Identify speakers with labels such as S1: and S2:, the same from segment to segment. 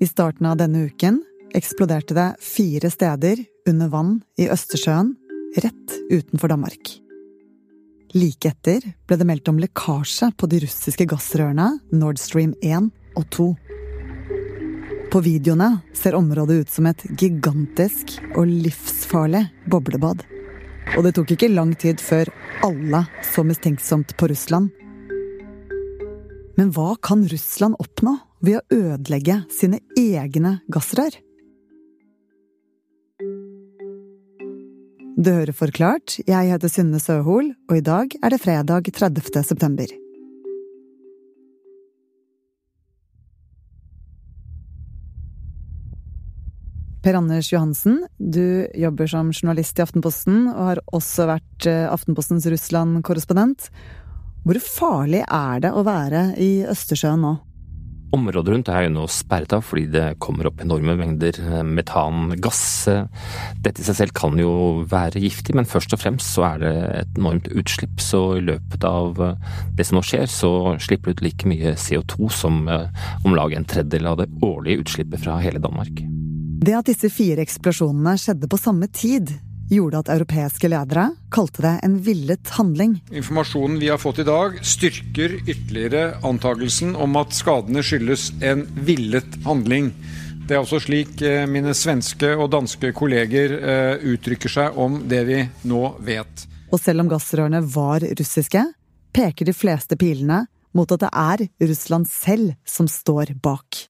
S1: I starten av denne uken eksploderte det fire steder under vann i Østersjøen, rett utenfor Danmark. Like etter ble det meldt om lekkasje på de russiske gassrørene Nord Stream 1 og 2. På videoene ser området ut som et gigantisk og livsfarlig boblebad. Og det tok ikke lang tid før alle så mistenksomt på Russland. Men hva kan Russland oppnå ved å ødelegge sine egne gassrør? Du hører Forklart. Jeg heter Synne Søhol, og i dag er det fredag 30. september. Per Anders Johansen, du jobber som journalist i Aftenposten, og har også vært eh, Aftenpostens Russland-korrespondent. Hvor farlig er det å være i Østersjøen nå?
S2: Området rundt er jo nå sperret av fordi det kommer opp enorme mengder eh, metangass. Dette i seg selv kan jo være giftig, men først og fremst så er det et enormt utslipp. Så i løpet av eh, det som nå skjer, så slipper det ut like mye CO2 som om lag en tredjedel av det årlige utslippet fra hele Danmark.
S1: Det at disse fire eksplosjonene skjedde på samme tid, gjorde at europeiske ledere kalte det en villet handling.
S3: Informasjonen vi har fått i dag, styrker ytterligere antakelsen om at skadene skyldes en villet handling. Det er også slik eh, mine svenske og danske kolleger eh, uttrykker seg om det vi nå vet.
S1: Og selv om gassrørene var russiske, peker de fleste pilene mot at det er Russland selv som står bak.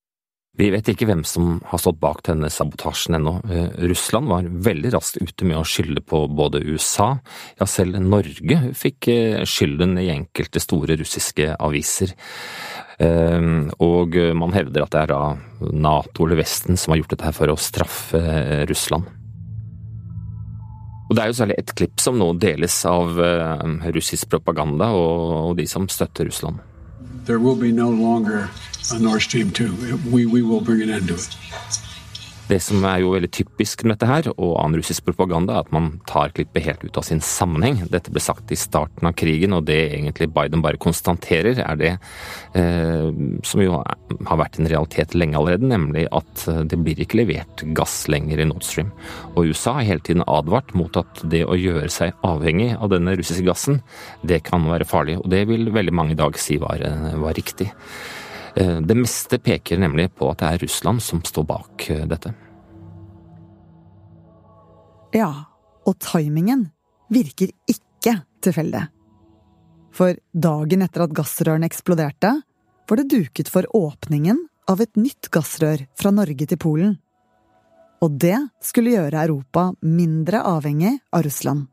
S2: Vi vet ikke hvem som har stått bak denne sabotasjen ennå. Eh, Russland var veldig raskt ute med å skylde på både USA, ja selv Norge fikk eh, skylden i enkelte store russiske aviser. Eh, og man hevder at det er da Nato eller Vesten som har gjort dette for å straffe Russland. Og Det er jo særlig et klipp som nå deles av russisk propaganda og de som støtter Russland.
S4: There will be no Nord Stream 2. We, we will bring an end to it.
S2: Det som er jo veldig typisk med dette her, og annen russisk propaganda, er at man tar klippet helt ut av sin sammenheng. Dette ble sagt i starten av krigen, og det egentlig Biden bare konstaterer, er det eh, som jo har vært en realitet lenge allerede, nemlig at det blir ikke levert gass lenger i Nord Stream. Og USA har hele tiden advart mot at det å gjøre seg avhengig av denne russiske gassen, det kan være farlig. Og det vil veldig mange i dag si var, var riktig. Eh, det meste peker nemlig på at det er Russland som står bak eh, dette.
S1: Ja, og timingen virker ikke tilfeldig. For dagen etter at gassrørene eksploderte, var det duket for åpningen av et nytt gassrør fra Norge til Polen. Og det skulle gjøre Europa mindre avhengig av Russland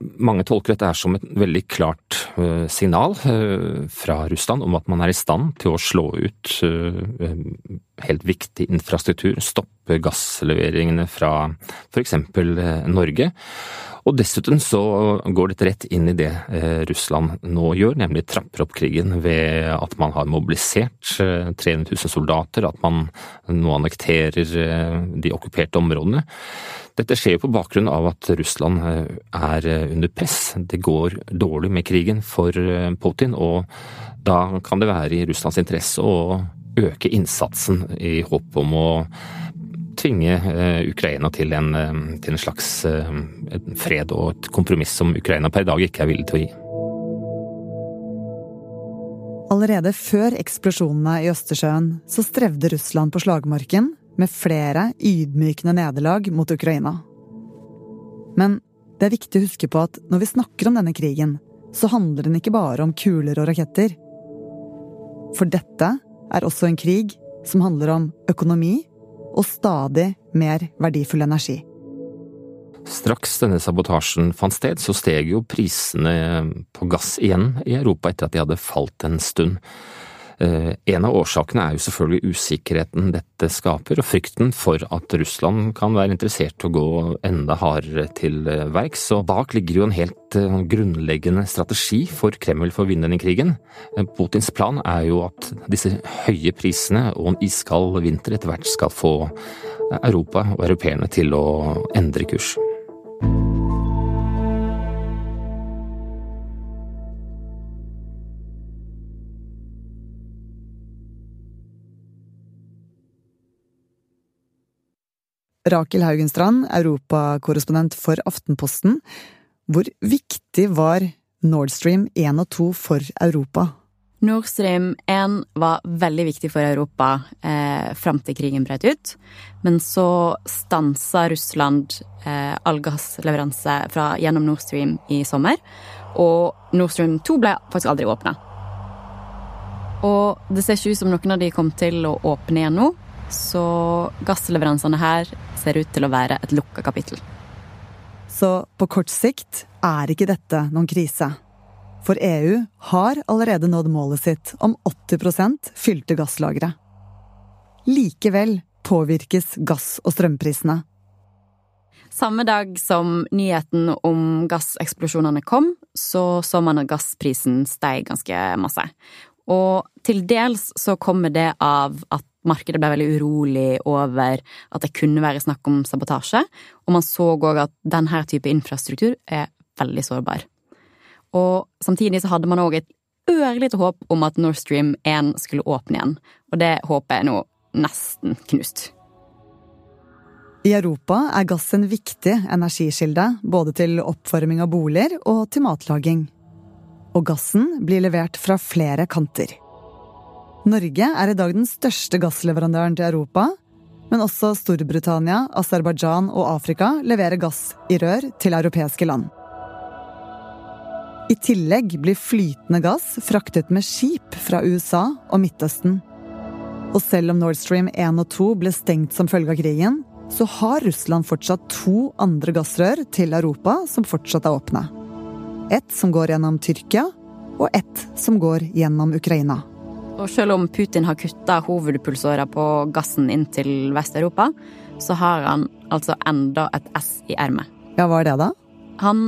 S2: mange tolker dette som et veldig klart signal uh, fra Russland om at man er i stand til å slå ut uh, helt viktig infrastruktur, stoppe gassleveringene fra f.eks. Norge. Og dessuten så går dette rett inn i det Russland nå gjør, nemlig trapper opp krigen ved at man har mobilisert 300 000 soldater, at man nå annekterer de okkuperte områdene. Dette skjer på bakgrunn av at Russland eh, er eh, under press. Det går dårlig med krigen for eh, Putin, og da kan det være i Russlands interesse å øke innsatsen i håp om å tvinge Ukraina til en, til en slags fred og et kompromiss som Ukraina per dag ikke er villig til å gi.
S1: Allerede før eksplosjonene i Østersjøen så strevde Russland på slagmarken med flere ydmykende nederlag mot Ukraina. Men det er viktig å huske på at når vi snakker om denne krigen, så handler den ikke bare om kuler og raketter. For dette er også en krig som handler om økonomi og stadig mer verdifull energi.
S2: Straks denne sabotasjen fant sted, så steg jo prisene på gass igjen i Europa etter at de hadde falt en stund. Eh, en av årsakene er jo selvfølgelig usikkerheten dette skaper, og frykten for at Russland kan være interessert i å gå enda hardere til eh, verks. Og bak ligger jo en helt eh, grunnleggende strategi for Kreml for å vinne denne krigen. Putins plan er jo at disse høye prisene og en iskald vinter etter hvert skal få Europa og europeerne til å endre kurs.
S1: Rakel Haugenstrand, europakorrespondent for Aftenposten. Hvor viktig var Nord Stream 1 og 2 for Europa?
S5: Nord Stream 1 var veldig viktig for Europa eh, fram til krigen brøt ut. Men så stansa Russland eh, all gassleveranse fra, gjennom Nord Stream i sommer. Og Nord Stream 2 ble faktisk aldri åpna. Og det ser ikke ut som noen av de kom til å åpne igjen nå. Så gassleveransene her ser ut til å være et lukka kapittel.
S1: Så på kort sikt er ikke dette noen krise. For EU har allerede nådd målet sitt om 80% fylte gasslagre. Likevel påvirkes gass- og strømprisene.
S5: Samme dag som nyheten om gasseksplosjonene kom, så så man at gassprisen steg ganske masse. Og til dels så kommer det av at markedet ble veldig urolig over at det kunne være snakk om sabotasje, og man så òg at denne type infrastruktur er veldig sårbar. Og samtidig så hadde man òg et ørlite håp om at Nord Stream 1 skulle åpne igjen, og det håpet er nå nesten knust.
S1: I Europa er gass en viktig energikilde, både til oppvarming av boliger og til matlaging. Og gassen blir levert fra flere kanter. Norge er i dag den største gassleverandøren til Europa, men også Storbritannia, Aserbajdsjan og Afrika leverer gass i rør til europeiske land. I tillegg blir flytende gass fraktet med skip fra USA og Midtøsten. Og selv om Nord Stream 1 og 2 ble stengt som følge av krigen, så har Russland fortsatt to andre gassrør til Europa som fortsatt er åpne. Ett som går gjennom Tyrkia, og ett som går gjennom Ukraina.
S5: Og selv om Putin har kutta hovedpulsåra på gassen inn til Vest-Europa, så har han altså enda et S i ermet.
S1: Ja, hva er det, da?
S5: Han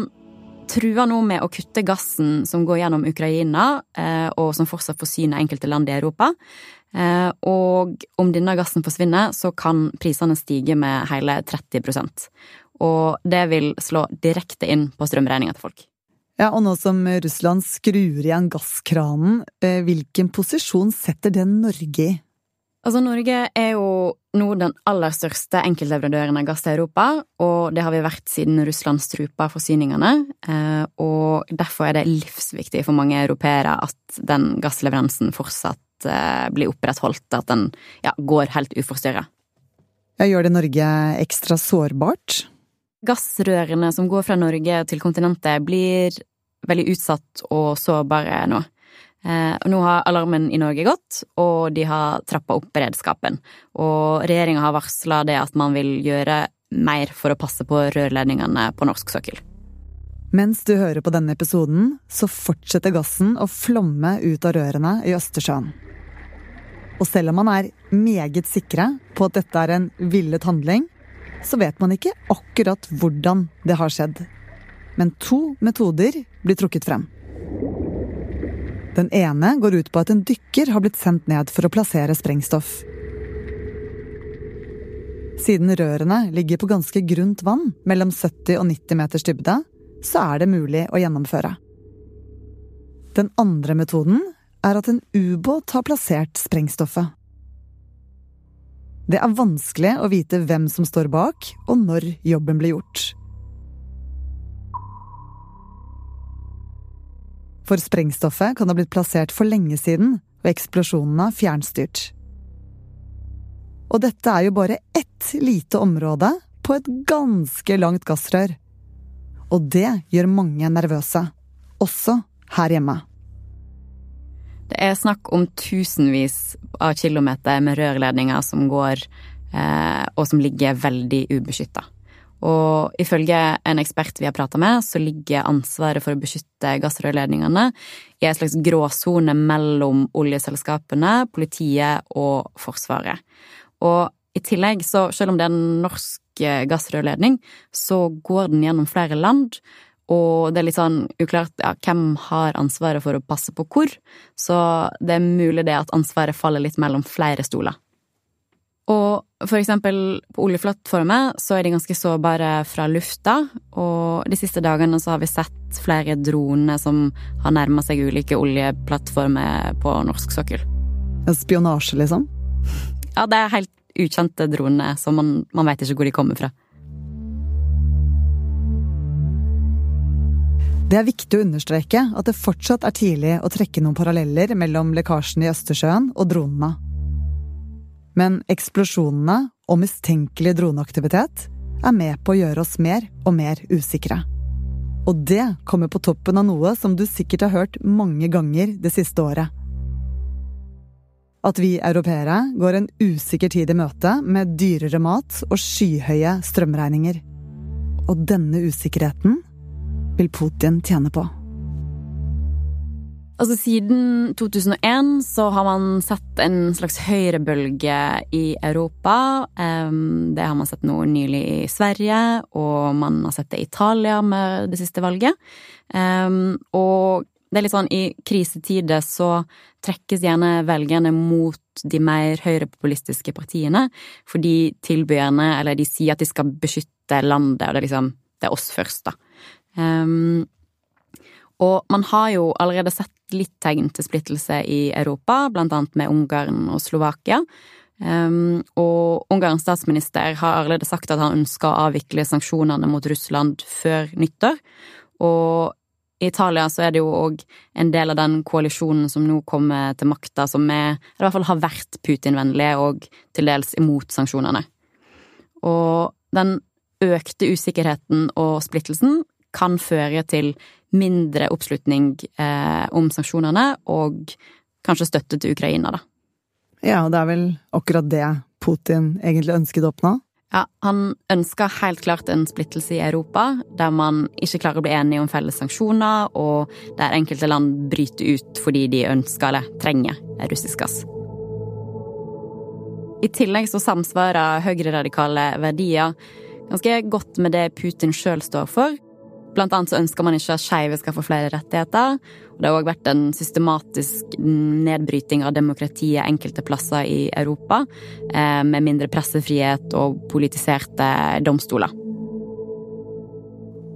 S5: truer nå med å kutte gassen som går gjennom Ukraina, eh, og som fortsatt forsyner enkelte land i Europa. Eh, og om denne gassen forsvinner, så kan prisene stige med hele 30% Og det vil slå direkte inn på strømregninga til folk.
S1: Ja, og nå som Russland skrur igjen gasskranen, eh, hvilken posisjon setter det Norge i?
S5: Altså, Norge er jo nå den aller største enkeltleverandøren av gass til Europa, og det har vi vært siden Russland strupa forsyningene. Og derfor er det livsviktig for mange europeere at den gassleveransen fortsatt Eh, blir opprettholdt, at den ja, går helt uforstyrra.
S1: Ja, gjør det Norge ekstra sårbart?
S5: Gassrørene som går fra Norge til kontinentet, blir veldig utsatt og sårbare nå. Eh, nå har alarmen i Norge gått, og de har trappa opp beredskapen. Og regjeringa har varsla det at man vil gjøre mer for å passe på rørledningene på norsk sokkel.
S1: Mens du hører på denne episoden, så fortsetter gassen å flomme ut av rørene i Østersjøen. Og selv om man er meget sikre på at dette er en villet handling, så vet man ikke akkurat hvordan det har skjedd. Men to metoder blir trukket frem. Den ene går ut på at en dykker har blitt sendt ned for å plassere sprengstoff. Siden rørene ligger på ganske grunt vann, mellom 70 og 90 meters dybde, så er det mulig å gjennomføre. Den andre metoden er at en ubåt har plassert sprengstoffet. Det er vanskelig å vite hvem som står bak, og når jobben ble gjort. For sprengstoffet kan ha blitt plassert for lenge siden, og eksplosjonene fjernstyrt. Og dette er jo bare ett lite område på et ganske langt gassrør. Og det gjør mange nervøse, også her hjemme.
S5: Det er snakk om tusenvis av kilometer med rørledninger som går, eh, og som ligger veldig ubeskytta. Og ifølge en ekspert vi har prata med, så ligger ansvaret for å beskytte gassrørledningene i en slags gråsone mellom oljeselskapene, politiet og Forsvaret. Og i tillegg, så selv om det er en norsk eh, gassrørledning, så går den gjennom flere land, og det er litt sånn uklart ja, hvem har ansvaret for å passe på hvor, så det er mulig det at ansvaret faller litt mellom flere stoler. Og for eksempel på oljeplattformer så er de ganske sårbare fra lufta, og de siste dagene så har vi sett flere droner som har nærma seg ulike oljeplattformer på norsk sokkel.
S1: Spionasje, liksom?
S5: Ja, det er helt ukjente dronene, så man, man veit ikke hvor de kommer fra.
S1: Det er viktig å understreke at det fortsatt er tidlig å trekke noen paralleller mellom lekkasjen i Østersjøen og dronene. Men eksplosjonene og mistenkelig droneaktivitet er med på å gjøre oss mer og mer usikre. Og det kommer på toppen av noe som du sikkert har hørt mange ganger det siste året. At vi europeere går en usikker tid i møte med dyrere mat og skyhøye strømregninger. Og denne usikkerheten vil Putin tjene på.
S5: Altså Siden 2001 så har man sett en slags høyrebølge i Europa. Det har man sett nå nylig i Sverige, og man har sett det i Italia med det siste valget. Og det er litt sånn i krisetider så trekkes gjerne velgerne mot de mer høyrepopulistiske partiene, for de eller de sier at de skal beskytte landet, og det er liksom Det er oss først, da. Um, og man har jo allerede sett litt tegn til splittelse i Europa, blant annet med Ungarn og Slovakia. Um, og Ungarns statsminister har allerede sagt at han ønsker å avvikle sanksjonene mot Russland før nyttår. Og i Italia så er det jo òg en del av den koalisjonen som nå kommer til makta, som er, i hvert fall har vært Putin-vennlige og til dels imot sanksjonene. Og den økte usikkerheten og splittelsen kan føre til mindre oppslutning eh, om sanksjonene og kanskje støtte til Ukraina, da.
S1: Ja, og det er vel akkurat det Putin egentlig ønsket å oppnå?
S5: Ja, han ønsker helt klart en splittelse i Europa, der man ikke klarer å bli enige om felles sanksjoner, og der enkelte land bryter ut fordi de ønsker eller trenger russisk gass. I tillegg så samsvarer høyreradikale verdier ganske godt med det Putin sjøl står for, Blant annet så ønsker man ikke at skeive skal få flere rettigheter. Og det har òg vært en systematisk nedbryting av demokratiet enkelte plasser i Europa, eh, med mindre pressefrihet og politiserte domstoler.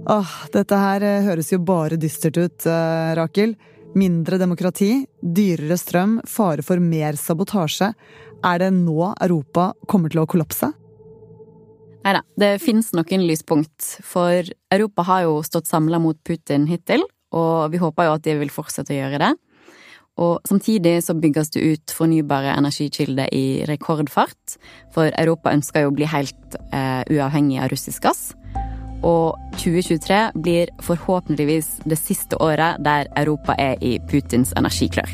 S1: Åh, dette her eh, høres jo bare dystert ut, eh, Rakel. Mindre demokrati, dyrere strøm, fare for mer sabotasje. Er det nå Europa kommer til å kollapse?
S5: Nei da, det fins noen lyspunkt, for Europa har jo stått samla mot Putin hittil, og vi håper jo at de vil fortsette å gjøre det. Og samtidig så bygges det ut fornybare energikilder i rekordfart, for Europa ønsker jo å bli helt eh, uavhengig av russisk gass. Og 2023 blir forhåpentligvis det siste året der Europa er i Putins energiklør.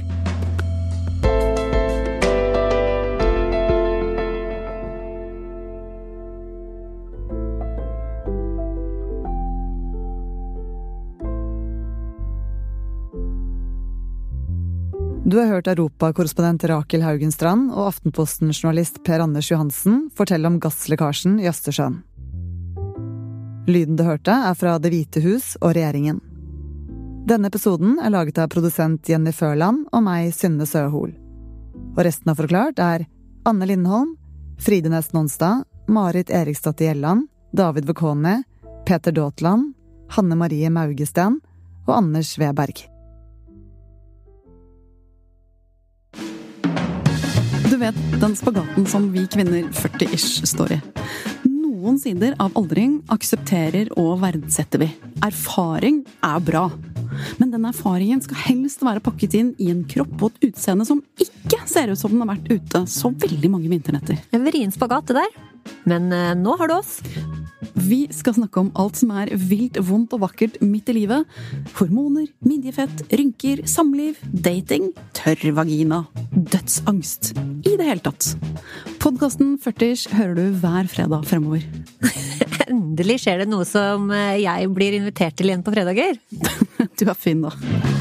S1: Du har hørt europakorrespondent Rakel Haugenstrand og Aftenposten-journalist Per Anders Johansen fortelle om gasslekkasjen i Østersjøen. Lyden du hørte, er fra Det hvite hus og regjeringen. Denne episoden er laget av produsent Jenny Førland og meg, Synne Søhol. Og resten av Forklart er Anne Lindholm, Fride Næss Nonstad, Marit Eriksdatter Gjelland, David Vekone, Peter Daatland, Hanne Marie Maugesten og Anders Weberg.
S6: Du vet, den spagaten som vi kvinner 40-ish står i. Noen sider av aldring aksepterer og verdsetter vi. Erfaring er bra. Men den erfaringen skal helst være pakket inn i en kropp og et utseende som ikke ser ut som den har vært ute så veldig mange vinternetter.
S7: En vrien spagat, det der. Men eh, nå har du oss.
S6: Vi skal snakke om alt som er vilt, vondt og vakkert midt i livet. Hormoner, midjefett, rynker, samliv, dating, tørr vagina, dødsangst. I det hele tatt. Podkasten 40 hører du hver fredag fremover.
S7: Endelig skjer det noe som eh, jeg blir invitert til igjen på fredager.
S6: du er fin, da.